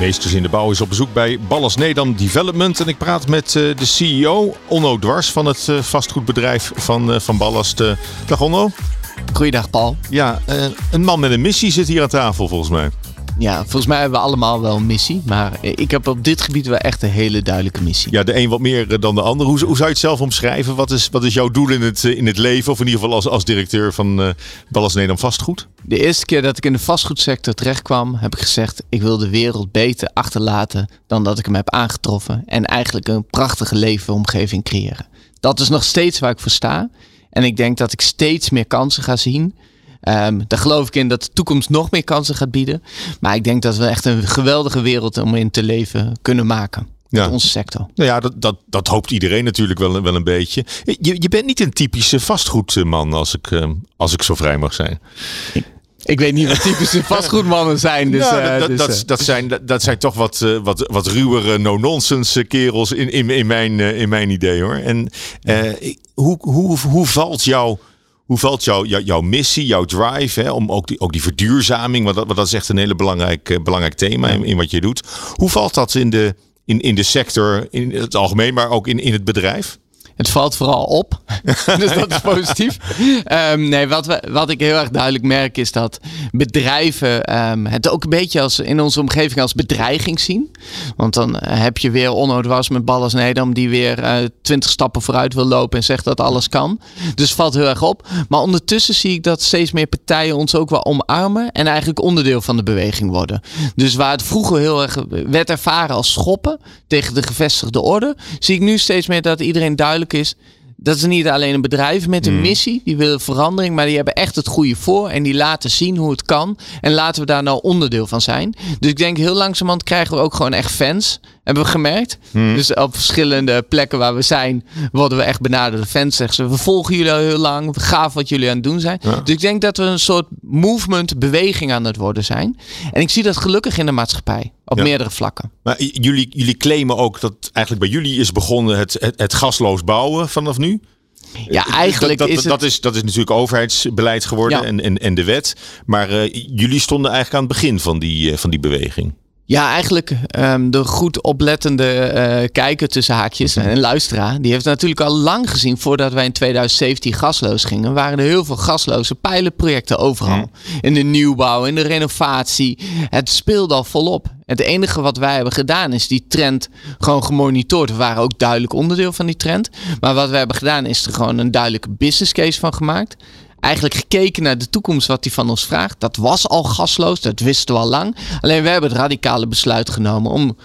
Meesters in de bouw is op bezoek bij Ballas Nedam Development. En ik praat met uh, de CEO, Onno Dwars, van het uh, vastgoedbedrijf van, uh, van Ballast. dag Onno. Goeiedag Paul. Ja, een man met een missie zit hier aan tafel volgens mij. Ja, volgens mij hebben we allemaal wel een missie. Maar ik heb op dit gebied wel echt een hele duidelijke missie. Ja, de een wat meer dan de ander. Hoe, hoe zou je het zelf omschrijven? Wat is, wat is jouw doel in het, in het leven? Of in ieder geval als, als directeur van uh, Ballas Nederland Vastgoed? De eerste keer dat ik in de vastgoedsector terechtkwam, heb ik gezegd: ik wil de wereld beter achterlaten dan dat ik hem heb aangetroffen. En eigenlijk een prachtige leefomgeving creëren. Dat is nog steeds waar ik voor sta. En ik denk dat ik steeds meer kansen ga zien. Um, daar geloof ik in dat de toekomst nog meer kansen gaat bieden. Maar ik denk dat we echt een geweldige wereld om in te leven kunnen maken. Ja. onze sector. Nou ja, dat, dat, dat hoopt iedereen natuurlijk wel, wel een beetje. Je, je bent niet een typische vastgoedman als ik, ehm, als ik zo vrij mag zijn. Ik weet niet wat typische vastgoedmannen zijn. Dus, ja, dat, uh, dus, dat, dat, zijn, dat, dat zijn toch wat, uh, wat, wat ruwere no-nonsense kerels in, in, in, mijn, uh, in mijn idee hoor. En hoe, hoe, hoe valt jouw hoe valt jou, jou, jouw missie, jouw drive, hè, om ook die, ook die verduurzaming, want dat, want dat is echt een hele belangrijk, uh, belangrijk thema in, in, wat je doet. Hoe valt dat in de, in, in de sector, in het algemeen, maar ook in, in het bedrijf? Het valt vooral op. dus dat is positief. Um, nee, wat, we, wat ik heel erg duidelijk merk is dat bedrijven um, het ook een beetje als in onze omgeving als bedreiging zien. Want dan heb je weer Onno was met Ballas Nedam die weer uh, twintig stappen vooruit wil lopen en zegt dat alles kan. Dus valt heel erg op. Maar ondertussen zie ik dat steeds meer partijen ons ook wel omarmen en eigenlijk onderdeel van de beweging worden. Dus waar het vroeger heel erg werd ervaren als schoppen tegen de gevestigde orde, zie ik nu steeds meer dat iedereen duidelijk is. Dat is niet alleen een bedrijf met een mm. missie, die willen verandering, maar die hebben echt het goede voor en die laten zien hoe het kan. En laten we daar nou onderdeel van zijn. Dus ik denk heel langzamerhand krijgen we ook gewoon echt fans. Hebben we gemerkt. Hmm. Dus op verschillende plekken waar we zijn, worden we echt benaderd. De fans zeggen ze, we volgen jullie al heel lang. Gaaf wat jullie aan het doen zijn. Dus ik denk dat we een soort movement, beweging aan het worden zijn. En ik zie dat gelukkig in de maatschappij. Op meerdere vlakken. Maar jullie, jullie claimen ook dat eigenlijk bij jullie is begonnen het, het, het gasloos bouwen vanaf nu? Ja, eigenlijk dat, is het... dat, is dat is natuurlijk overheidsbeleid geworden en, en, en de wet. Maar uh, jullie stonden eigenlijk aan het begin van die, uh, van die beweging. Ja, eigenlijk um, de goed oplettende uh, kijker tussen haakjes en luisteraar. Die heeft natuurlijk al lang gezien voordat wij in 2017 gasloos gingen. Waren er heel veel gasloze pijlenprojecten overal. In de nieuwbouw, in de renovatie. Het speelde al volop. Het enige wat wij hebben gedaan is die trend gewoon gemonitord. We waren ook duidelijk onderdeel van die trend. Maar wat we hebben gedaan is er gewoon een duidelijke business case van gemaakt eigenlijk gekeken naar de toekomst wat hij van ons vraagt. Dat was al gasloos, dat wisten we al lang. Alleen we hebben het radicale besluit genomen om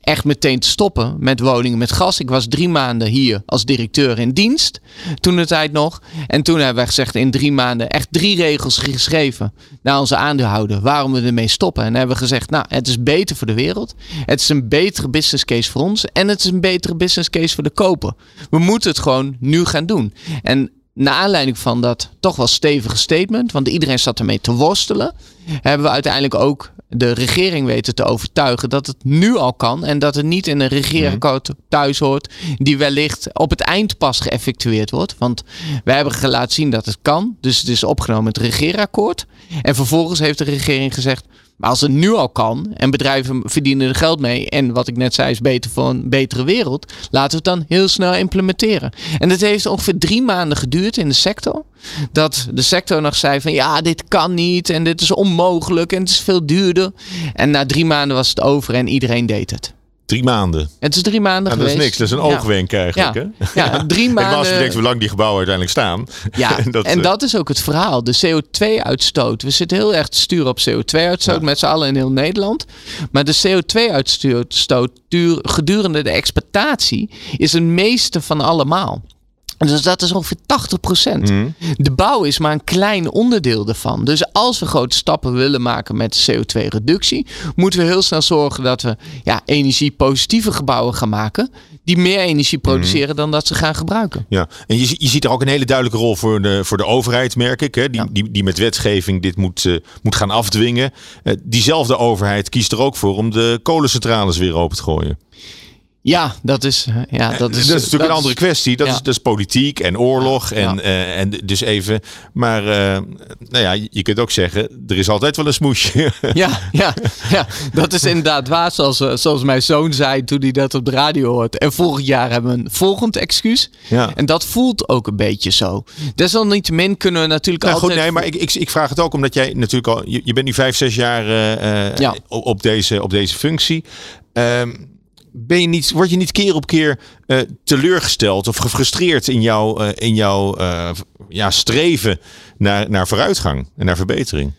echt meteen te stoppen met woningen met gas. Ik was drie maanden hier als directeur in dienst, toen de tijd nog. En toen hebben we gezegd in drie maanden echt drie regels geschreven naar onze aandeelhouder waarom we ermee stoppen. En hebben we gezegd, nou, het is beter voor de wereld. Het is een betere business case voor ons. En het is een betere business case voor de koper. We moeten het gewoon nu gaan doen. En naar aanleiding van dat toch wel stevige statement, want iedereen zat ermee te worstelen, hebben we uiteindelijk ook de regering weten te overtuigen dat het nu al kan en dat het niet in een regeerakkoord thuis hoort die wellicht op het eind pas geëffectueerd wordt. Want wij hebben laten zien dat het kan, dus het is opgenomen in het regeerakkoord. En vervolgens heeft de regering gezegd, maar als het nu al kan en bedrijven verdienen er geld mee en wat ik net zei is beter voor een betere wereld, laten we het dan heel snel implementeren. En dat heeft ongeveer drie maanden geduurd in de sector. Dat de sector nog zei van ja, dit kan niet en dit is onmogelijk en het is veel duurder. En na drie maanden was het over en iedereen deed het. Drie maanden. Het is drie maanden geweest. Dat is niks, dat is een oogwenk eigenlijk. Ja, hè? ja drie maanden. En als je denkt hoe lang die gebouwen uiteindelijk staan. Ja, en, dat, en eh, dat is ook het verhaal. De CO2-uitstoot. We zitten heel erg te sturen op CO2-uitstoot met z'n allen in heel Nederland. Maar de CO2-uitstoot gedurende de exploitatie is het meeste van allemaal. Dus dat is ongeveer 80%. Mm. De bouw is maar een klein onderdeel daarvan. Dus als we grote stappen willen maken met CO2-reductie, moeten we heel snel zorgen dat we ja, energiepositieve gebouwen gaan maken die meer energie produceren dan dat ze gaan gebruiken. Ja, en je, je ziet er ook een hele duidelijke rol voor de, voor de overheid, merk ik. Hè? Die, die, die met wetgeving dit moet, uh, moet gaan afdwingen. Uh, diezelfde overheid kiest er ook voor om de kolencentrales weer open te gooien. Ja, dat is, ja, dat is, dat is natuurlijk een andere kwestie. Dat, ja. is, dat is politiek en oorlog. En, ja. uh, en dus even. Maar uh, nou ja, je kunt ook zeggen, er is altijd wel een smoesje. Ja, ja, ja. dat is inderdaad waar. Zoals, zoals mijn zoon zei toen hij dat op de radio hoort. En vorig jaar hebben we een volgend excuus. Ja. En dat voelt ook een beetje zo. Desalniettemin kunnen we natuurlijk nou, altijd... Goed, nee, maar ik, ik, ik vraag het ook omdat jij natuurlijk al... Je, je bent nu vijf, zes jaar uh, ja. op, deze, op deze functie. Um, ben je niet, word je niet keer op keer uh, teleurgesteld of gefrustreerd in jouw, uh, in jouw uh, ja, streven naar, naar vooruitgang en naar verbetering?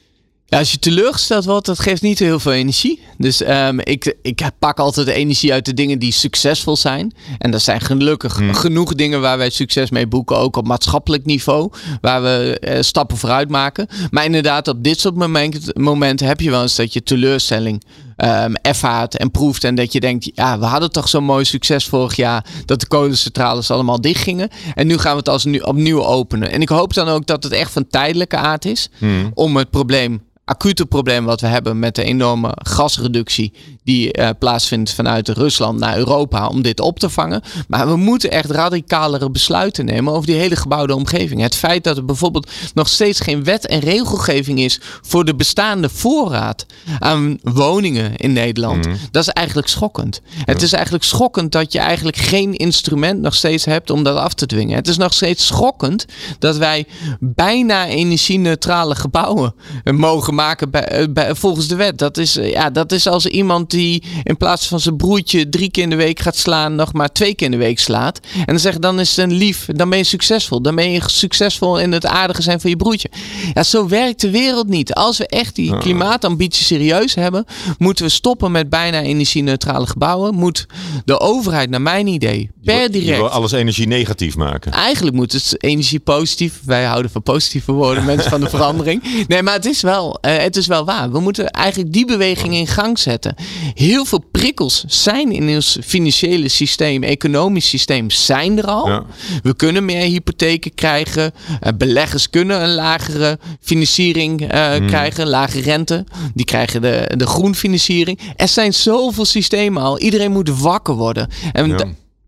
Ja, als je teleurgesteld wordt, dat geeft niet heel veel energie. Dus um, ik, ik pak altijd de energie uit de dingen die succesvol zijn. En dat zijn gelukkig hmm. genoeg dingen waar wij succes mee boeken, ook op maatschappelijk niveau, waar we uh, stappen vooruit maken. Maar inderdaad, op dit soort momenten, momenten heb je wel eens dat je teleurstelling um, ervaart en proeft. En dat je denkt, ja, we hadden toch zo'n mooi succes vorig jaar dat de kolencentrales allemaal dicht gingen. En nu gaan we het als nu, opnieuw openen. En ik hoop dan ook dat het echt van tijdelijke aard is hmm. om het probleem acute probleem wat we hebben met de enorme gasreductie die uh, plaatsvindt vanuit Rusland naar Europa om dit op te vangen. Maar we moeten echt radicalere besluiten nemen over die hele gebouwde omgeving. Het feit dat er bijvoorbeeld nog steeds geen wet en regelgeving is voor de bestaande voorraad aan woningen in Nederland, mm. dat is eigenlijk schokkend. Het is eigenlijk schokkend dat je eigenlijk geen instrument nog steeds hebt om dat af te dwingen. Het is nog steeds schokkend dat wij bijna energie-neutrale gebouwen mogen maken bij, bij, volgens de wet. Dat is, ja, dat is als iemand die in plaats van zijn broertje drie keer in de week gaat slaan, nog maar twee keer in de week slaat. En dan zegt dan is het een lief, dan ben je succesvol. Dan ben je succesvol in het aardige zijn van je broertje. Ja, zo werkt de wereld niet. Als we echt die klimaatambitie serieus hebben, moeten we stoppen met bijna energie-neutrale gebouwen. Moet de overheid, naar mijn idee, per direct. Je wil alles energie negatief maken. Eigenlijk moet het energie positief. Wij houden van positieve woorden, mensen van de verandering. Nee, maar het is wel, het is wel waar. We moeten eigenlijk die beweging in gang zetten. Heel veel prikkels zijn in ons financiële systeem, economisch systeem, zijn er al. Ja. We kunnen meer hypotheken krijgen. Uh, beleggers kunnen een lagere financiering uh, hmm. krijgen, lage rente. Die krijgen de, de groenfinanciering. Er zijn zoveel systemen al. Iedereen moet wakker worden. En ja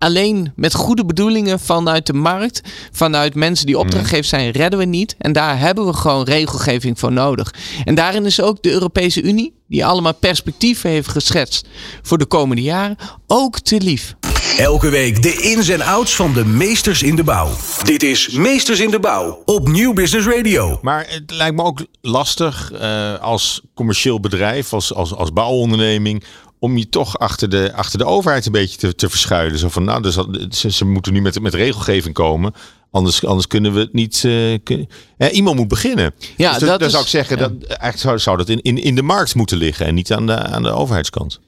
alleen met goede bedoelingen vanuit de markt, vanuit mensen die opdrachtgevers zijn, redden we niet. En daar hebben we gewoon regelgeving voor nodig. En daarin is ook de Europese Unie, die allemaal perspectieven heeft geschetst voor de komende jaren, ook te lief. Elke week de ins en outs van de meesters in de bouw. Dit is Meesters in de Bouw op Nieuw Business Radio. Maar het lijkt me ook lastig uh, als commercieel bedrijf, als, als, als bouwonderneming, om je toch achter de, achter de overheid een beetje te, te verschuilen. Zo van, nou, dus, ze, ze moeten nu met, met regelgeving komen. Anders, anders kunnen we het niet. Uh, kun, eh, iemand moet beginnen. Ja, dus dat dan is, zou ik zeggen dat eigenlijk zou, zou dat in, in, in de markt moeten liggen en niet aan de, aan de overheidskant.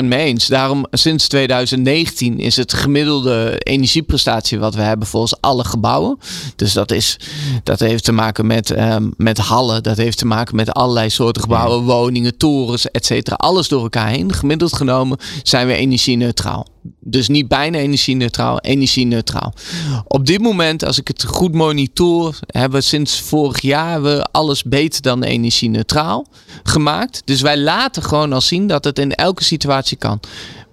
100% mee eens. Daarom sinds 2019 is het gemiddelde energieprestatie wat we hebben volgens alle gebouwen. Dus dat, is, dat heeft te maken met, um, met hallen. Dat heeft te maken met allerlei soorten gebouwen, woningen, torens, et cetera. Alles door elkaar heen. Gemiddeld genomen zijn we energie-neutraal. Dus niet bijna energie-neutraal, energie-neutraal. Op dit moment, als ik het goed monitor, hebben we sinds vorig jaar we alles beter dan energie-neutraal gemaakt. Dus wij laten gewoon al zien dat het in elke situatie kan.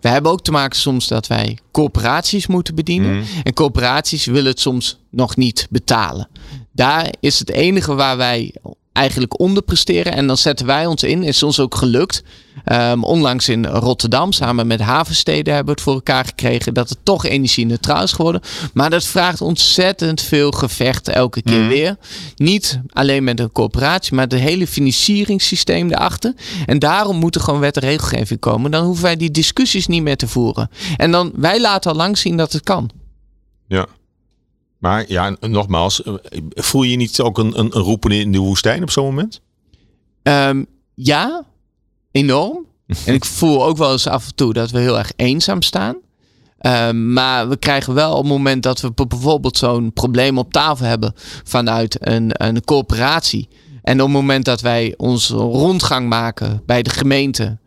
We hebben ook te maken soms dat wij corporaties moeten bedienen. Mm. En corporaties willen het soms nog niet betalen. Daar is het enige waar wij eigenlijk onderpresteren. En dan zetten wij ons in. Is ons ook gelukt. Um, onlangs in Rotterdam, samen met havensteden, hebben we het voor elkaar gekregen dat het toch energie-neutraal is geworden. Maar dat vraagt ontzettend veel gevecht elke keer mm. weer. Niet alleen met een corporatie, maar het hele financieringssysteem erachter. En daarom moet er gewoon wet en regelgeving komen. Dan hoeven wij die discussies niet meer te voeren. En dan, wij laten al lang zien dat het kan. Ja. Maar ja, nogmaals, eh, voel je niet ook een, een, een roepen in de woestijn op zo'n moment? Um, ja, enorm. en ik voel ook wel eens af en toe dat we heel erg eenzaam staan. Um, maar we krijgen wel op het moment dat we bijvoorbeeld zo'n probleem op tafel hebben vanuit een, een corporatie. En op het moment dat wij onze rondgang maken bij de gemeente,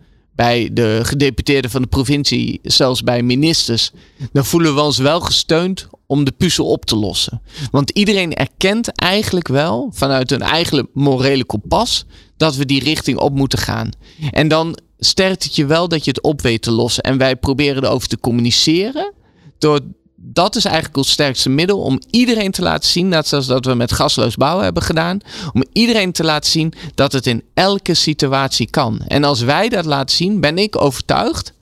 bij de gedeputeerden van de provincie, zelfs bij ministers, dan voelen we ons wel gesteund om de puzzel op te lossen. Want iedereen erkent eigenlijk wel vanuit een eigen morele kompas dat we die richting op moeten gaan. En dan sterkt het je wel dat je het op weet te lossen. En wij proberen erover te communiceren door dat is eigenlijk ons sterkste middel om iedereen te laten zien, net zoals dat we met gasloos bouwen hebben gedaan, om iedereen te laten zien dat het in elke situatie kan. En als wij dat laten zien, ben ik overtuigd,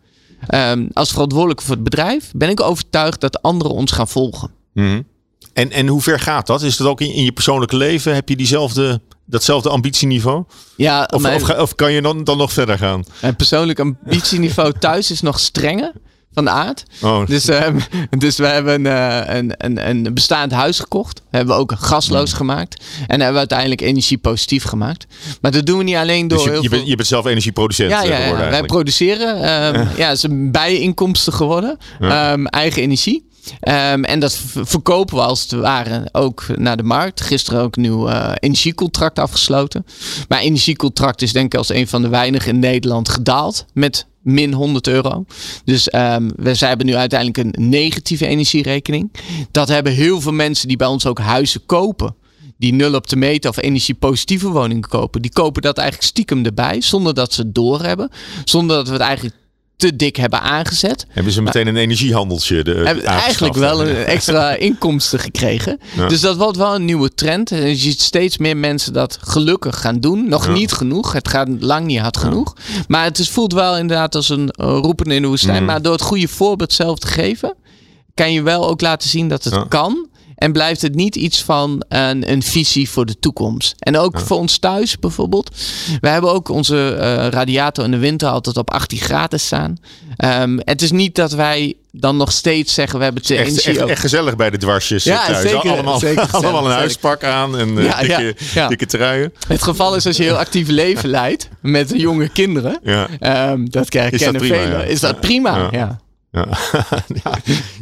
um, als verantwoordelijke voor het bedrijf, ben ik overtuigd dat anderen ons gaan volgen. Mm En, en hoe ver gaat dat? Is dat ook in, in je persoonlijke leven? Heb je diezelfde datzelfde ambitieniveau? Ja, of, of, of, kan je dan, dan nog verder gaan? Mijn persoonlijk ambitieniveau thuis is nog strenger van de aard. Oh. Dus, um, dus we hebben uh, een, een, een bestaand huis gekocht. Hebben we ook gasloos hmm. gemaakt. En hebben we uiteindelijk energie positief gemaakt. Maar dat doen we niet alleen door. Dus je, je, bent, je bent zelf energieproducent. Ja, ja, ja. wij produceren. Um, ja. het is een bijinkomsten geworden. Um, eigen energie. Um, en dat verkopen we als het ware ook naar de markt. Gisteren ook een nieuw uh, energiecontract afgesloten. Maar energiecontract is denk ik als een van de weinigen in Nederland gedaald met min 100 euro. Dus um, we hebben nu uiteindelijk een negatieve energierekening. Dat hebben heel veel mensen die bij ons ook huizen kopen die nul op de meter of energiepositieve woningen kopen, die kopen dat eigenlijk stiekem erbij, zonder dat ze het doorhebben. Zonder dat we het eigenlijk te dik hebben aangezet. Hebben ze meteen een energiehandeltje de, hebben eigenlijk wel een extra inkomsten gekregen. Dus dat wordt wel een nieuwe trend. En je ziet steeds meer mensen dat gelukkig gaan doen. Nog niet genoeg. Het gaat lang niet hard genoeg. Maar het is, voelt wel inderdaad als een roepen in de woestijn. Mm. Maar door het goede voorbeeld zelf te geven, kan je wel ook laten zien dat het kan. En blijft het niet iets van een, een visie voor de toekomst. En ook voor ons thuis bijvoorbeeld. We hebben ook onze uh, radiator in de winter altijd op 18 graden staan. Um, het is niet dat wij dan nog steeds zeggen we hebben het echt, echt, echt, gezellig bij de dwarsjes ja, thuis. Zeker, allemaal, zeker allemaal een huispak aan en uh, ja, dikke, ja, dikke truien. Het geval is als je heel actief leven leidt met jonge kinderen. Um, dat kennen velen. Is dat prima? ja. Ja, ja,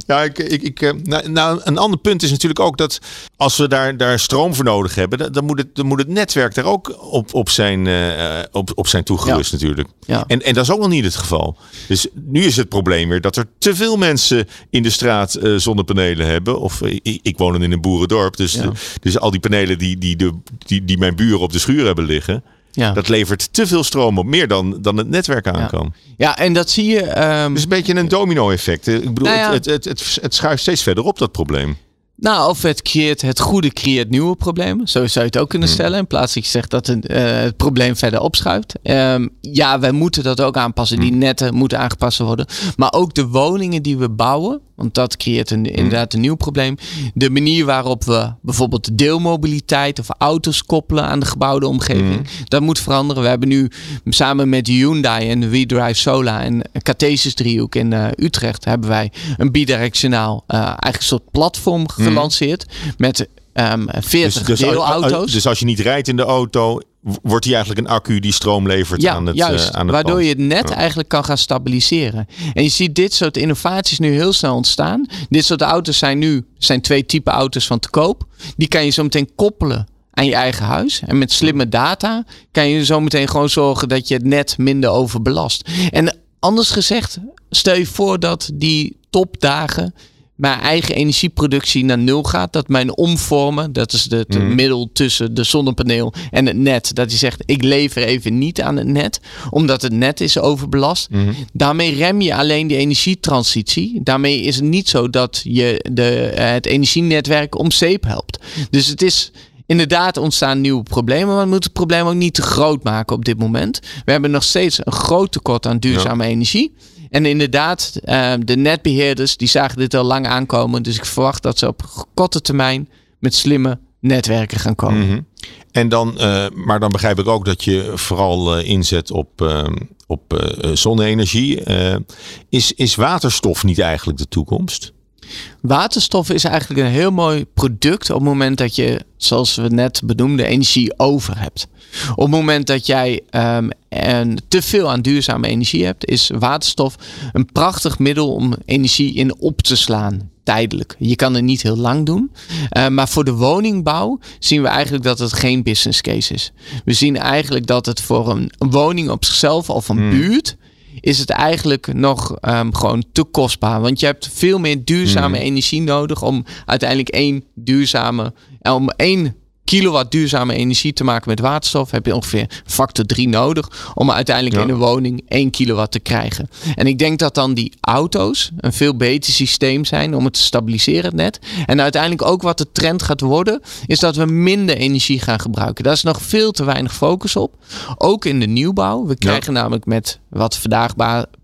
ja ik, ik, ik, eh, nou, nou, een ander punt is natuurlijk ook dat als we daar, daar stroom voor nodig hebben, dan moet het, dan moet het netwerk daar ook op, op, zijn, uh, op, op zijn toegerust natuurlijk. Ja. En, en dat is ook nog niet het geval. Dus nu is het probleem weer dat er te veel mensen in de straat uh, zonnepanelen hebben. Of ik, ik woon in een boerendorp, dus, dus al die panelen die, die, de, die, die mijn buren op de schuur hebben liggen. Ja. Dat levert te veel stroom op, meer dan, dan het netwerk aan ja. kan. Ja, en dat zie je. Um... Dus een beetje een domino-effect. Ik bedoel, nou ja. het, het, het, het, schuift steeds verder op, dat probleem. Nou, of het creëert het goede creëert nieuwe problemen. Zo zou je het ook kunnen hmm. stellen. In plaats dat je zegt dat het, uh, het probleem verder opschuift. Um, ja, wij moeten dat ook aanpassen. Die hmm. netten moeten aangepast worden. Maar ook de woningen die we bouwen. Want dat creëert een, inderdaad een nieuw probleem. De manier waarop we bijvoorbeeld deelmobiliteit of auto's koppelen aan de gebouwde omgeving. Mm. Dat moet veranderen. We hebben nu samen met Hyundai en WeDrive Solar en Cartesius driehoek in uh, Utrecht hebben wij een bidirectionaal uh, eigenlijk een soort platform mm. gelanceerd. Met um, ehm, 40 dus, dus, deelauto's. Dus als je niet rijdt in de auto, wordt die eigenlijk een accu die stroom levert ja, aan het juist, uh, aan het waardoor pand. je het net eigenlijk kan gaan stabiliseren. En je ziet dit soort innovaties nu heel snel ontstaan. Dit soort auto's zijn nu zijn twee typen auto's van te koop. Die kan je zo meteen koppelen aan je eigen huis. En met slimme data kan je zo meteen gewoon zorgen dat je het net minder overbelast. En anders gezegd, stel je voor dat die topdagen mijn eigen energieproductie naar nul gaat. Dat mijn omvormen, dat is het mm. middel tussen de zonnepaneel en het net. Dat je zegt, ik lever even niet aan het net, omdat het net is overbelast. Mm. Daarmee rem je alleen die energietransitie. Daarmee is het niet zo dat je de, het energienetwerk om zeep helpt. Dus het is inderdaad ontstaan nieuwe problemen, maar we moeten het probleem ook niet te groot maken op dit moment. We hebben nog steeds een groot tekort aan duurzame energie. En inderdaad, ehm, de netbeheerders die zagen dit al lang aankomen. Dus ik verwacht dat ze op korte termijn met slimme netwerken gaan komen. Mhm. En dan, uh, maar dan begrijp ik ook dat je vooral uh, inzet op, uh, op zonne-energie. is, is waterstof niet eigenlijk de toekomst? Waterstof is eigenlijk een heel mooi product op het moment dat je, zoals we net benoemden, energie over hebt. Op het moment dat jij um, en te veel aan duurzame energie hebt, is waterstof een prachtig middel om energie in op te slaan. Tijdelijk. Je kan het niet heel lang doen. Uh, maar voor de woningbouw zien we eigenlijk dat het geen business case is. We zien eigenlijk dat het voor een woning op zichzelf of een hmm. buurt is het eigenlijk nog ehm, gewoon te kostbaar. Want je hebt veel meer duurzame Mhm. energie nodig om uiteindelijk één duurzame, om één kilowatt duurzame energie te maken met waterstof, heb je ongeveer factor 3 nodig om uiteindelijk Ja. in een woning 1 kilowatt te krijgen. En ik denk dat dan die auto's een veel beter systeem zijn om het te stabiliseren, het net. En uiteindelijk ook wat de trend gaat worden, is dat we minder energie gaan gebruiken. Daar is nog veel te weinig focus op. Ook in de nieuwbouw. We krijgen namelijk met wat vandaag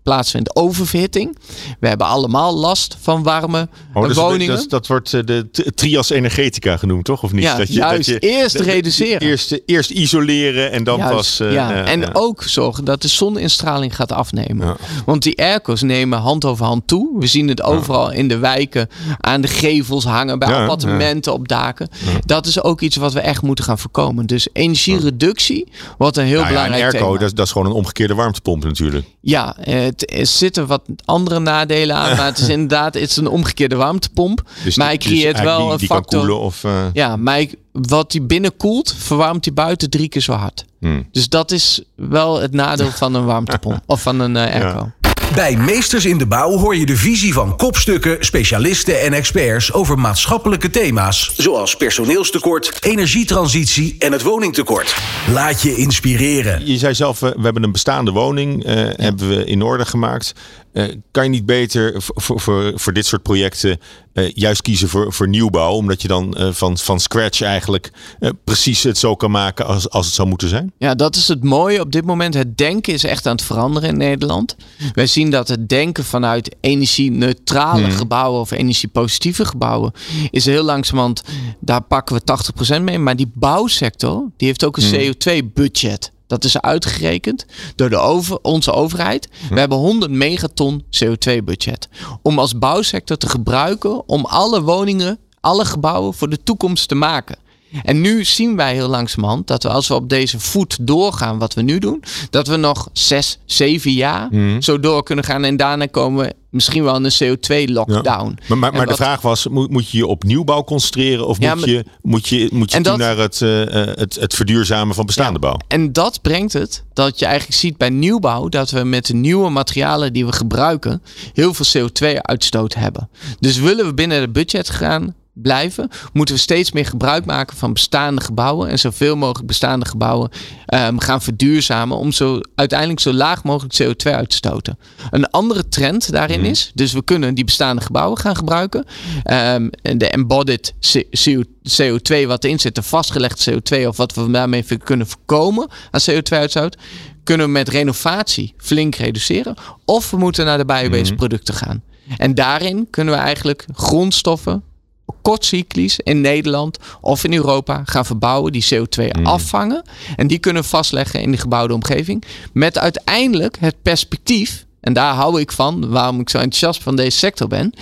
plaatsvindt oververhitting. We hebben allemaal last van warme Oh, dus woningen. Dat, dat wordt eh, de trias energetica genoemd, toch? Of niet? Ja, juist. Eerst reduceren. Eerst, eerst isoleren en dan Juist, pas... eh, ja. en ja. ook zorgen dat de zoninstraling gaat afnemen. Ja. Want die airco's nemen hand over hand toe. We zien het overal in de wijken, aan de gevels hangen, bij appartementen op daken. Dat is ook iets wat we echt moeten gaan voorkomen. Dus energiereductie wordt een heel Nou ja, een belangrijk airco, thema. dat, is- dat is gewoon een omgekeerde warmtepomp natuurlijk. Ja, het, er zitten wat andere nadelen aan, maar het is inderdaad het is een omgekeerde warmtepomp. Dus maar hij dus creëert wel die, een factor. koelen of... eh, Ja, maar ik- wat hij binnen koelt, verwarmt hij buiten drie keer zo hard. hmm. Dus dat is wel het nadeel van een warmtepomp of van een eh, airco. Bij Meesters in de Bouw hoor je de visie van kopstukken, specialisten en experts over maatschappelijke thema's. Zoals personeelstekort, energietransitie en het woningtekort. Laat je inspireren. Je zei zelf, eh, we hebben een bestaande woning, eh, hebben we in orde gemaakt. Eh, kan je niet beter voor, voor, voor, dit soort projecten eh, juist kiezen voor, voor nieuwbouw? Omdat je dan eh, van, van scratch eigenlijk precies het zo kan maken als, als het zou moeten zijn? Ja, dat is het mooie op dit moment. Het denken is echt aan het veranderen in Nederland. Wij zien dat het denken vanuit energie-neutrale gebouwen of energiepositieve gebouwen is heel langzamerhand, daar pakken we 80% mee. Maar die bouwsector, die heeft ook een CO2-budget. Dat is uitgerekend door de over, onze overheid. We hebben 100 megaton CO2-budget. Om als bouwsector te gebruiken om alle woningen, alle gebouwen voor de toekomst te maken. En nu zien wij heel langzamerhand dat we als we op deze voet doorgaan wat we nu doen, dat we nog zes, zeven jaar zo door kunnen gaan. En daarna komen we misschien wel in een CO2-lockdown. Maar, maar, de vraag was, moet, moet je je op nieuwbouw concentreren of Ja, moet, maar- je, moet je, moet je toe dat- naar het, eh, eh, het, het verduurzamen van bestaande bouw? En dat brengt het dat je eigenlijk ziet bij nieuwbouw dat we met de nieuwe materialen die we gebruiken heel veel CO2-uitstoot hebben. Dus willen we binnen het budget gaan blijven, moeten we steeds meer gebruik maken van bestaande gebouwen en zoveel mogelijk bestaande gebouwen ehm, gaan verduurzamen om zo uiteindelijk zo laag mogelijk CO2 uit te stoten. Een andere trend daarin is, dus we kunnen die bestaande gebouwen gaan gebruiken. Ehm, en de embodied C- CO- CO2 wat erin zit, de vastgelegd CO2 of wat we daarmee kunnen voorkomen aan CO2-uitstoot, kunnen we met renovatie flink reduceren. Of we moeten naar de biobased producten gaan. En daarin kunnen we eigenlijk grondstoffen kortcyclisch in Nederland of in Europa gaan verbouwen, die CO2 afvangen. En die kunnen vastleggen in de gebouwde omgeving. Met uiteindelijk het perspectief, en daar hou ik van, waarom ik zo enthousiast van deze sector ben.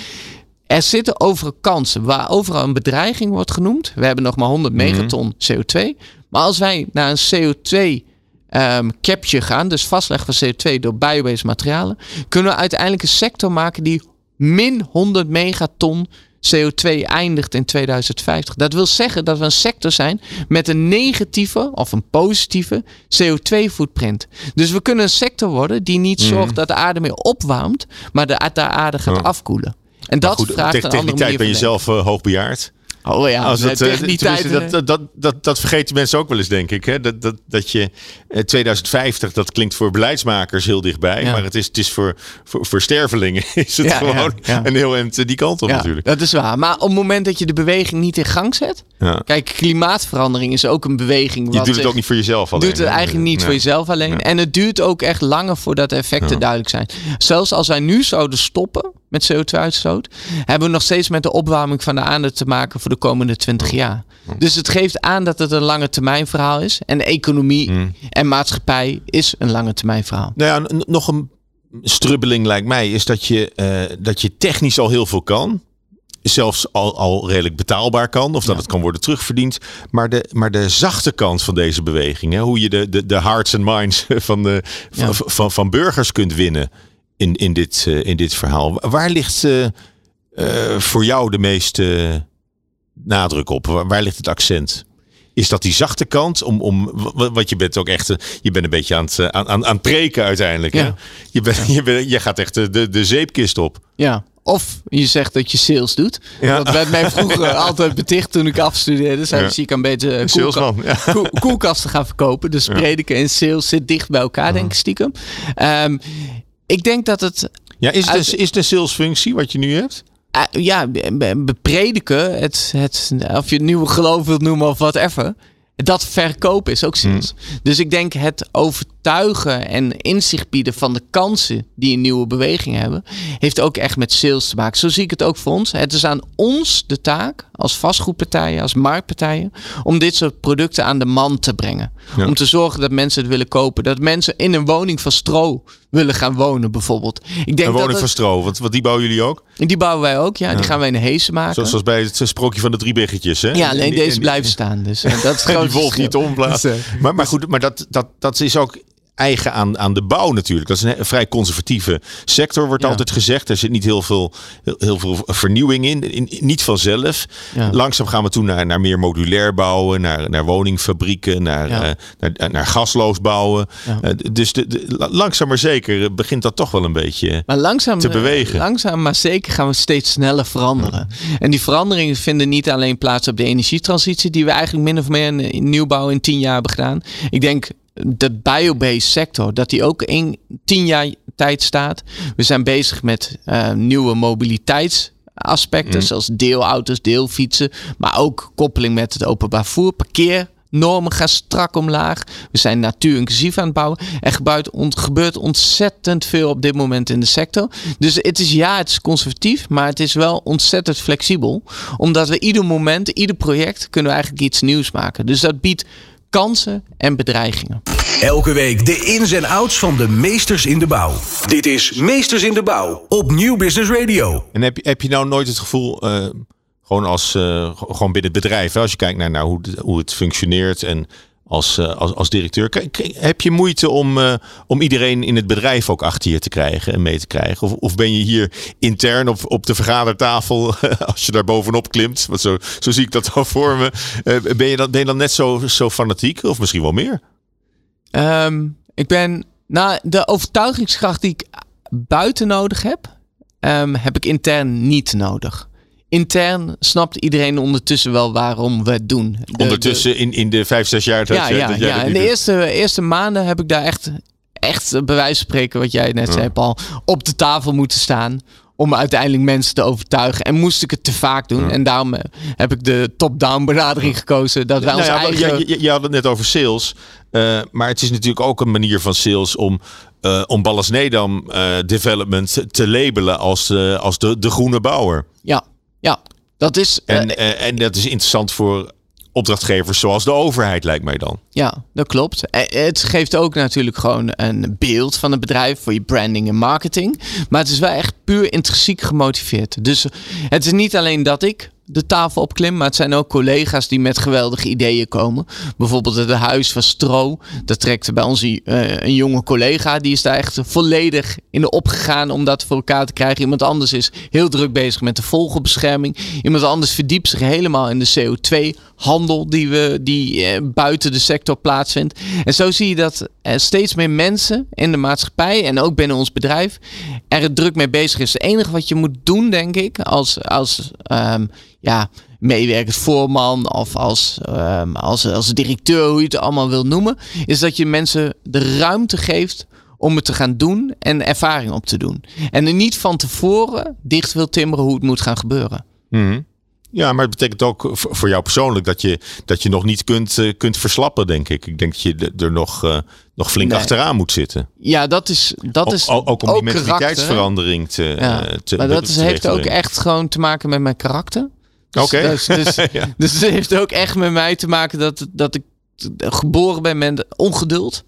Er zitten overal kansen waar overal een bedreiging wordt genoemd. We hebben nog maar 100 megaton CO2. Maar als wij naar een CO2 ehm capture gaan, dus vastleggen van CO2 door biobased materialen, kunnen we uiteindelijk een sector maken die min 100 megaton CO2 eindigt in 2050. Dat wil zeggen dat we een sector zijn met een negatieve of een positieve CO2-footprint. Dus we kunnen een sector worden die niet zorgt dat de aarde meer opwarmt, maar de, de aarde gaat Ja. afkoelen. En dat Goed, vraagt tegen, een tegen andere die tijd ben je van zelf eh, hoogbejaard. Oh ja, Als het, eh, eh, eh, dat, dat, dat, dat vergeten mensen ook wel eens, denk ik. Hè? Dat, dat, dat je eh, 2050, dat klinkt voor beleidsmakers heel dichtbij. Ja. Maar het is, het is voor, voor, voor stervelingen is het Ja, gewoon ja, een heel eind eh, die kant op ja, natuurlijk. dat is waar. Maar op het moment dat je de beweging niet in gang zet... Kijk, klimaatverandering is ook een beweging. Je wat doet het ook niet voor jezelf alleen. doet het eigenlijk niet voor jezelf alleen. En het duurt ook echt langer voordat de effecten duidelijk zijn. Zelfs als wij nu zouden stoppen met CO2-uitstoot, hebben we nog steeds met de opwarming van de aarde te maken voor de komende 20 jaar. Dus het geeft aan dat het een lange termijn verhaal is. En economie en maatschappij is een lange termijn verhaal. Nou ja, nog een strubbeling lijkt mij is dat je, eh, dat je technisch al heel veel kan. Zelfs al, al redelijk betaalbaar kan. Of dat het kan worden terugverdiend. Maar de, maar de zachte kant van deze beweging. Hè, hoe je de, de, de hearts and minds van, de, van, Ja. van, van burgers kunt winnen. In, in, dit, eh, in dit verhaal. Waar ligt eh, voor jou de meeste nadruk op? Waar, waar ligt het accent? is dat die zachte kant? Om, om, want je bent ook echt, eh, je bent een beetje aan het, eh, aan, aan, aan preken uiteindelijk. Hè? Je, bent, je, bent, je gaat echt de, de zeepkist op. Ja, of je zegt dat je sales doet. Ja. Dat werd mij vroeger altijd beticht toen ik afstudeerde. Zei ja. zie ik een beetje koelka ja. koelkasten gaan verkopen. Dus prediken en sales zit dicht bij elkaar, denk ik stiekem. Um, ik denk dat het... Ja, is het, is de salesfunctie wat je nu hebt? Uh, ja, beprediken, het, het, of je het nieuwe geloof wilt noemen of whatever. Dat verkopen is ook sales. Hmm. Dus ik denk het overtuigen en inzicht bieden van de kansen die een nieuwe beweging hebben, heeft ook echt met sales te maken. Zo zie ik het ook voor ons. Het is aan ons de taak, als vastgoedpartijen, als marktpartijen, om dit soort producten aan de man te brengen. Om te zorgen dat mensen het willen kopen. Dat mensen in een woning van stro willen gaan wonen, bijvoorbeeld. Ik denk een woning van stro, want, wat die bouwen jullie ook? Die bouwen wij ook, ja. Die gaan wij in Heesen maken. Zoals, bij het sprookje van de drie biggetjes, hè? Ja, alleen deze blijven staan. Dus uh, dat is die wolf niet omblazen. maar, maar goed, maar dat, dat, dat is ook eigen aan, aan de bouw natuurlijk. Dat is een, vrij conservatieve sector, wordt altijd gezegd. Er zit niet heel veel, heel, veel vernieuwing in, in niet vanzelf. Langzaam gaan we toe naar, naar meer modulair bouwen, naar, naar woningfabrieken, naar, uh, naar, naar, gasloos bouwen. Uh, dus de, de, langzaam maar zeker begint dat toch wel een beetje maar langzaam, te bewegen. Langzaam maar zeker gaan we steeds sneller veranderen. En die veranderingen vinden niet alleen plaats op de energietransitie, die we eigenlijk min of meer in nieuwbouw in tien jaar hebben gedaan. Ik denk de biobased sector, dat die ook in tien jaar tijd staat. We zijn bezig met uh, nieuwe mobiliteitsaspecten, mm. zoals deelauto's, deelfietsen, maar ook koppeling met het openbaar voer, parkeer. Normen gaan strak omlaag. We zijn natuurinclusief aan het bouwen. Er gebeurt, gebeurt ontzettend veel op dit moment in de sector. Dus het is ja, het is conservatief, maar het is wel ontzettend flexibel. Omdat we ieder moment, ieder project, kunnen we eigenlijk iets nieuws maken. Dus dat biedt kansen en bedreigingen. Elke week de ins en outs van de meesters in de bouw. Dit is Meesters in de Bouw op Nieuw Business Radio. En heb je, heb je nou nooit het gevoel, uh, gewoon, als, uh, gewoon binnen het bedrijf, hè, als je kijkt naar, naar hoe, hoe het functioneert en als, uh, als, als directeur. Heb je moeite om, uh, om iedereen in het bedrijf ook achter je te krijgen en mee te krijgen? Of, of ben je hier intern op, op de vergadertafel, als je daar bovenop klimt, want zo, zo zie ik dat al voor me, uh, ben, je dan, ben je dan net zo, zo fanatiek of misschien wel meer? Um, ik ben, nou, de overtuigingskracht die ik buiten nodig heb, um, heb ik intern niet nodig intern snapt iedereen ondertussen wel waarom we het doen. ondertussen in, in de vijf, zes jaar dat, ja, ja, dat ja. in de eerste, eerste maanden heb ik daar echt, echt bij wijze van spreken, wat jij net zei Paul, op de tafel moeten staan om uiteindelijk mensen te overtuigen. En moest ik het te vaak doen. En daarom eh, heb ik de top-down benadering gekozen. Dat wij nou eigen... je, je, je, had het net over sales. Uh, maar het is natuurlijk ook een manier van sales om uh, om Ballas Nedam uh, Development te labelen als, als de, de groene bouwer. Ja, ja, dat is. En, uh, en dat is interessant voor opdrachtgevers zoals de overheid, lijkt mij dan. Ja, dat klopt. Eh, het geeft ook natuurlijk gewoon een beeld van het bedrijf voor je branding en marketing. Maar het is wel echt puur intrinsiek gemotiveerd. Dus het is niet alleen dat ik de tafel opklim. Maar het zijn ook collega's die met geweldige ideeën komen. Bijvoorbeeld het Huis van Stro. Dat trekt bij ons uh, een jonge collega. Die is daar echt volledig in de opgegaan om dat voor elkaar te krijgen. Iemand anders is heel druk bezig met de vogelbescherming. Iemand anders verdiept zich helemaal in de CO2-handel die, we, die uh, buiten de sector plaatsvindt. En zo zie je dat er steeds meer mensen in de maatschappij en ook binnen ons bedrijf er druk mee bezig is. Het enige wat je moet doen, denk ik, als, als um, ja, meewerkend voorman of als, um, als, als directeur, hoe je het allemaal wil noemen, is dat je mensen de ruimte geeft om het te gaan doen en ervaring op te doen. En er niet van tevoren dicht wil timmeren hoe het moet gaan gebeuren. Mm Ja, maar het betekent ook voor jou persoonlijk dat je, dat je nog niet kunt, uh, kunt verslappen, denk ik. Ik denk dat je er nog, uh, nog flink nee. achteraan moet zitten. Ja, dat is. Dat is ook, ook om die mentaliteitsverandering te, ja. uh, te. Maar dat is, heeft ook echt gewoon te maken met mijn karakter. Dus, Oké. Okay. Dus, dus, ja. dus het heeft ook echt met mij te maken dat, dat ik geboren ben met ongeduld.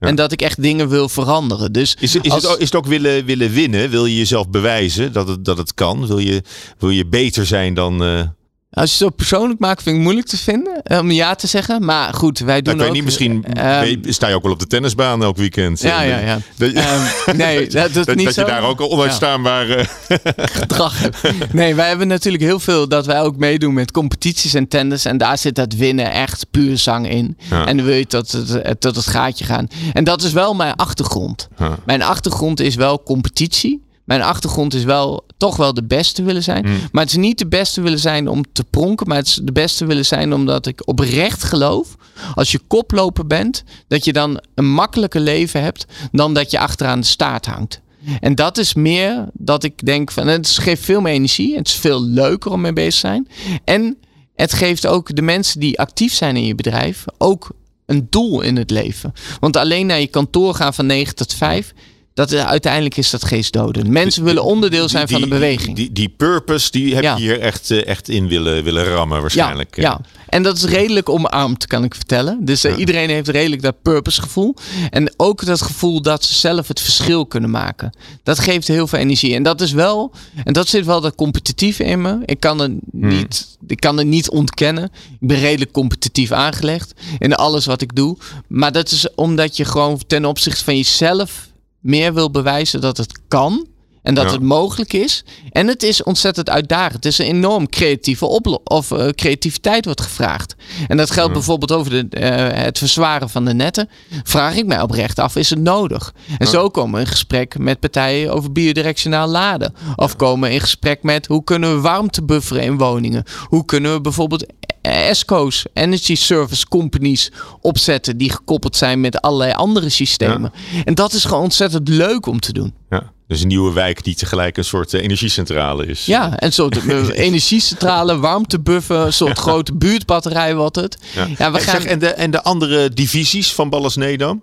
Ja. En dat ik echt dingen wil veranderen. Dus is, is, als... het, ook, is het ook willen, willen winnen? Wil je jezelf bewijzen dat het, dat het kan? Wil je, wil je beter zijn dan, uh, Als je het zo persoonlijk maakt, vind ik moeilijk te vinden eh, om ja te zeggen. Maar goed, wij doen Nou, ik ook... weet niet, misschien ehm, weet- sta je ook wel op de tennisbaan elk weekend. Ja, ja, ja. Dat, Ehm, nee, dat, dat, dat, niet dat je daar ook al onuitstaanbaar... eh, gedrag hebt. Nee, wij hebben natuurlijk heel veel dat wij ook meedoen met competities en tenders. En daar zit dat winnen echt puur zang in. Ja. En dan wil je tot het, tot het gaatje gaan. En dat is wel mijn achtergrond. Ja. Mijn achtergrond is wel competitie. Mijn achtergrond is wel toch wel de beste willen zijn. Hmm. Maar het is niet de beste willen zijn om te pronken. Maar het is de beste willen zijn omdat ik oprecht geloof. Als je koploper bent, dat je dan een makkelijker leven hebt dan dat je achteraan de staart hangt. En dat is meer dat ik denk van het geeft veel meer energie. Het is veel leuker om mee bezig te zijn. En het geeft ook de mensen die actief zijn in je bedrijf ook een doel in het leven. Want alleen naar je kantoor gaan van 9 tot 5, dat is, uiteindelijk is dat geestdodend. Mensen willen onderdeel zijn van de beweging. Die, die purpose, die heb Ja. je hier echt, eh, echt in willen, willen rammen waarschijnlijk. Ja, ja, en dat is redelijk omarmd, kan ik vertellen. Dus eh, iedereen heeft redelijk dat purpose gevoel. En ook dat gevoel dat ze zelf het verschil kunnen maken. Dat geeft heel veel energie. En dat is wel, en dat zit wel dat competitieve in me. Ik kan het niet, ik kan het niet ontkennen. Ik ben redelijk competitief aangelegd in alles wat ik doe. Maar dat is omdat je gewoon ten opzichte van jezelf meer wil bewijzen dat het kan. En dat Ja. het mogelijk is. En het is ontzettend uitdagend. Het is een enorm creatieve oplo- of eh, creativiteit wordt gevraagd. En dat geldt bijvoorbeeld over de, eh, het verzwaren van de netten. Vraag ik mij oprecht af, is het nodig? En zo komen we in gesprek met partijen over biodirectionaal laden. Of komen we in gesprek met hoe kunnen we warmte bufferen in woningen? Hoe kunnen we bijvoorbeeld ESCO's, Energy Service Companies, opzetten die gekoppeld zijn met allerlei andere systemen. En dat is gewoon ontzettend leuk om te doen. Ja. Dus een nieuwe wijk die tegelijk een soort eh, energiecentrale is. Ja, en een soort eh, energiecentrale, warmtebuffer, een soort grote buurtbatterij wordt het. Ja, we En, gaan... zeg, en, de, en de andere divisies van Ballas Nedam?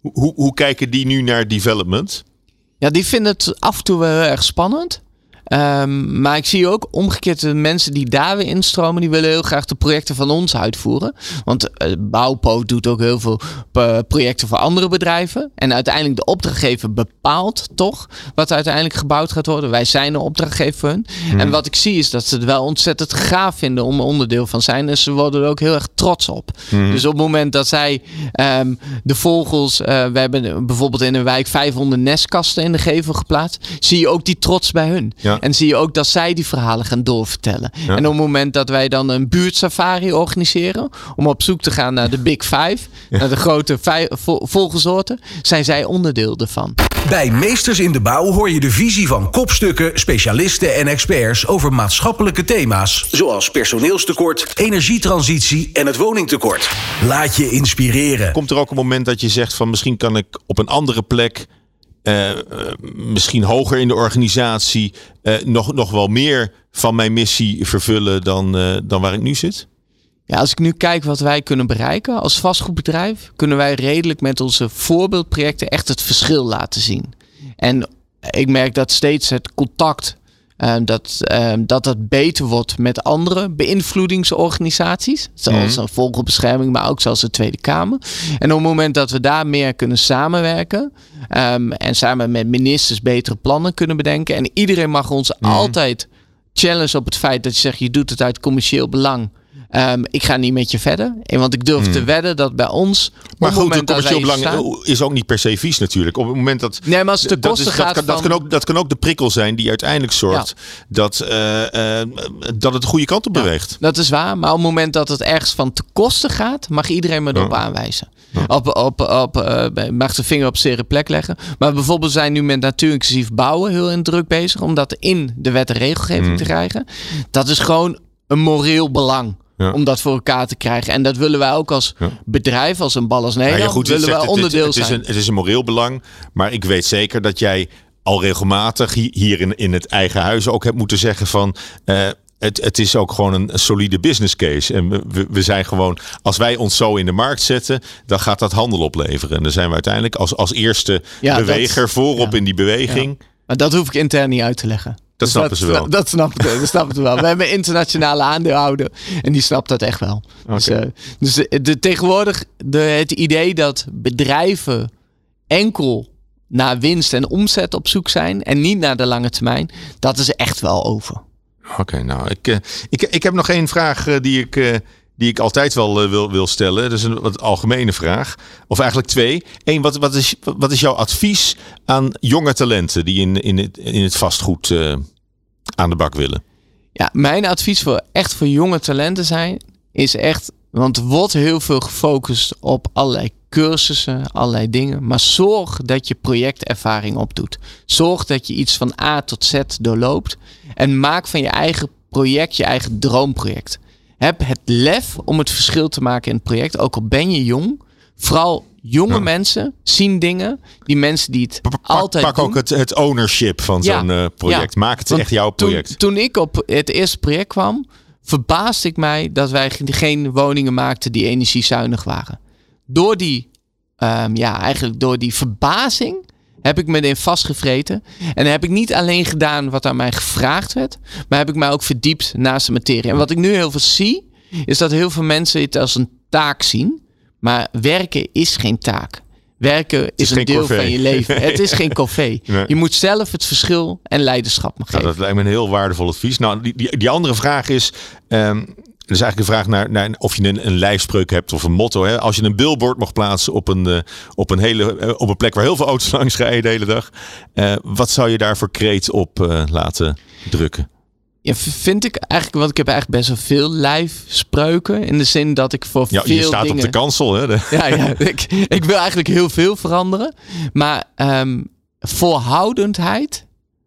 Hoe, hoe, hoe kijken die nu naar development? Ja, die vinden het af en toe wel heel erg spannend. Ehm, maar ik zie ook omgekeerd de mensen die daar weer instromen, die willen heel graag de projecten van ons uitvoeren. Want Bouwpo doet ook heel veel projecten voor andere bedrijven. En uiteindelijk de opdrachtgever bepaalt toch wat uiteindelijk gebouwd gaat worden. Wij zijn een opdrachtgever voor hun. En wat ik zie is dat ze het wel ontzettend gaaf vinden om er onderdeel van zijn. En ze worden er ook heel erg trots op. Dus op het moment dat zij ehm, de vogels, eh, we hebben bijvoorbeeld in een wijk 500 nestkasten in de gevel geplaatst, zie je ook die trots bij hun. Ja. En zie je ook dat zij die verhalen gaan doorvertellen. En op het moment dat wij dan een buurtsafari organiseren, om op zoek te gaan naar de Big Five, naar de grote vij- vo- vogelsoorten, zijn zij onderdeel ervan. Bij Meesters in de Bouw hoor je de visie van kopstukken, specialisten en experts over maatschappelijke thema's. Zoals personeelstekort, energietransitie en het woningtekort. Laat je inspireren. Komt er ook een moment dat je zegt van misschien kan ik op een andere plek, eh, eh, misschien hoger in de organisatie, eh, nog, nog wel meer van mijn missie vervullen dan, dan waar ik nu zit? Ja, als ik nu kijk wat wij kunnen bereiken als vastgoedbedrijf, kunnen wij redelijk met onze voorbeeldprojecten echt het verschil laten zien. En ik merk dat steeds het contact, eh, dat, eh, dat dat beter wordt met andere beïnvloedingsorganisaties. Zoals een vogelbescherming, maar ook zoals de Tweede Kamer. En op het moment dat we daar meer kunnen samenwerken ehm, en samen met ministers betere plannen kunnen bedenken. En iedereen mag ons altijd challenge op het feit dat je zegt je doet het uit commercieel belang. Ehm, ik ga niet met je verder. Want ik durf te wedden dat bij ons. Hmm. Maar het goed, wij commercieel belang staan- is ook niet per se vies natuurlijk. Op het moment dat. Nee, maar als het dat, is- dat, gaat kan, dat, kan ook, dat kan ook de prikkel zijn die uiteindelijk zorgt dat, eh, eh, dat het de goede kant op beweegt. Dat is waar, maar op het moment dat het ergens van te kosten gaat, mag iedereen me erop aanwijzen. Op, op, op, eh, mag de vinger op zere plek leggen. Maar bijvoorbeeld zijn nu met natuurinclusief bouwen heel in druk bezig om dat in de wet en regelgeving te krijgen. Dat is gewoon een moreel belang. Ja. Om dat voor elkaar te krijgen. En dat willen wij ook als bedrijf, als een Ballas Nou Nederland, ja, goed, willen zegt, wij het- onderdeel het, het, is zijn. een, het is een moreel belang. Maar ik weet zeker dat jij al regelmatig hi- hier in, in het eigen huis ook hebt moeten zeggen van. eh, het, het is ook gewoon een, solide business case. En we- we, we zijn gewoon, als wij ons zo in de markt zetten, dan gaat dat handel opleveren. En dan zijn we uiteindelijk als, als eerste Ja, dat- beweger voorop ja. in die beweging. Maar dat hoef ik intern niet uit te leggen. Dat Dus snappen ze wel. Dat snappen, dat snappen ze wel. We hebben internationale aandeelhouder en die snapt dat echt wel. Dus, eh, dus de, de- tegenwoordig de, het idee dat bedrijven enkel naar winst en omzet op zoek zijn en niet naar de lange termijn, dat is echt wel over. Oké, nou, ik, ik, ik heb nog één vraag die ik die ik altijd wel wil, wil stellen. Dat is een wat algemene vraag. Of eigenlijk twee. Eén, wat, wat, is, wat is jouw advies aan jonge talenten die in, in, het, in het vastgoed aan de bak willen? Ja, mijn advies voor echt voor jonge talenten zijn, is echt, want wordt heel veel gefocust op allerlei cursussen, allerlei dingen. Maar zorg dat je projectervaring opdoet. Zorg dat je iets van A tot Z doorloopt. En maak van je eigen project je eigen droomproject. Heb het lef om het verschil te maken in het project, ook al ben je jong. Vooral jonge mensen zien dingen. Die mensen die het altijd pak ook het, het ownership van zo'n eh, project. Maak het echt jouw project. Toen, toen ik op het eerste project kwam, verbaasde ik mij dat wij geen woningen maakten die energiezuinig waren. Door die, um, ja, eigenlijk door die verbazing heb ik me erin vastgevreten. En heb ik niet alleen gedaan wat aan mij gevraagd werd, maar heb ik mij ook verdiept naast de materie. En wat ik nu heel veel zie, is dat heel veel mensen het als een taak zien. Maar werken is geen taak. Werken is, een deel van je leven. Het is geen café. Je moet zelf het verschil en leiderschap geven. Nou, dat lijkt me een heel waardevol advies. Nou, die, die, die andere vraag is. Um, is eigenlijk de vraag naar, naar of je een, een lijfspreuk hebt of een motto. Hè? Als je een billboard mag plaatsen op een, uh, op een, hele, uh, op een plek waar heel veel auto's langs rijden de hele dag. Uh, wat zou je daar voor kreet op laten drukken? Ja, vind ik eigenlijk, want ik heb eigenlijk best wel veel lijfspreuken. In de zin dat ik voor ja, veel je staat dingen... op de kansel, hè? Ja, ja ik, ik wil eigenlijk heel veel veranderen. Maar um, volhoudendheid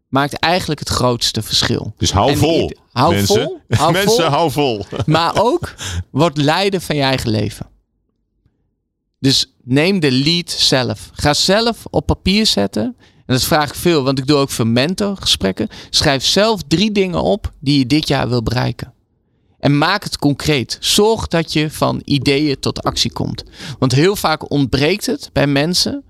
maakt eigenlijk het grootste verschil. Dus hou vol, hou mensen. vol. Hou mensen, vol, hou vol. Maar ook, word leider van je eigen leven. Dus neem de lead zelf. Ga zelf op papier zetten en dat vraag ik veel, want ik doe ook veel mentorgesprekken. Schrijf zelf drie dingen op die je dit jaar wil bereiken. En maak het concreet. Zorg dat je van ideeën tot actie komt. Want heel vaak ontbreekt het bij mensen,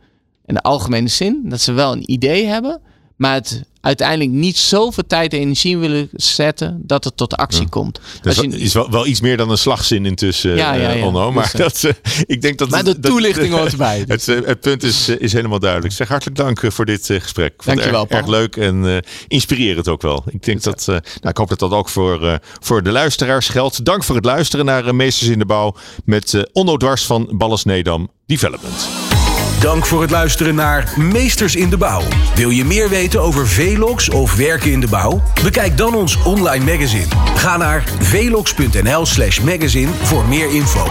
in de algemene zin, dat ze wel een idee hebben, maar het uiteindelijk niet zoveel tijd en energie willen zetten dat het tot actie komt. Dat is, is wel, wel, iets meer dan een slagzin intussen, ja, ja, ja. Onno, maar dus, dat, uh, ik denk dat... Maar de toelichting hoort erbij. Het, het, het, punt is, is helemaal duidelijk. Zeg hartelijk dank voor dit uh, gesprek. Dank je wel, erg, erg, leuk en uh, inspirerend ook wel. Ik denk dat, nou, ik hoop dat dat ook voor, voor de luisteraars geldt. Dank voor het luisteren naar Meesters in de Bouw met Onno Dwars van Balles Nedam Development. Dank voor het luisteren naar Meesters in de Bouw. Wil je meer weten over Velox of werken in de bouw? Bekijk dan ons online magazine. Ga naar velox.nl/slash magazine voor meer info.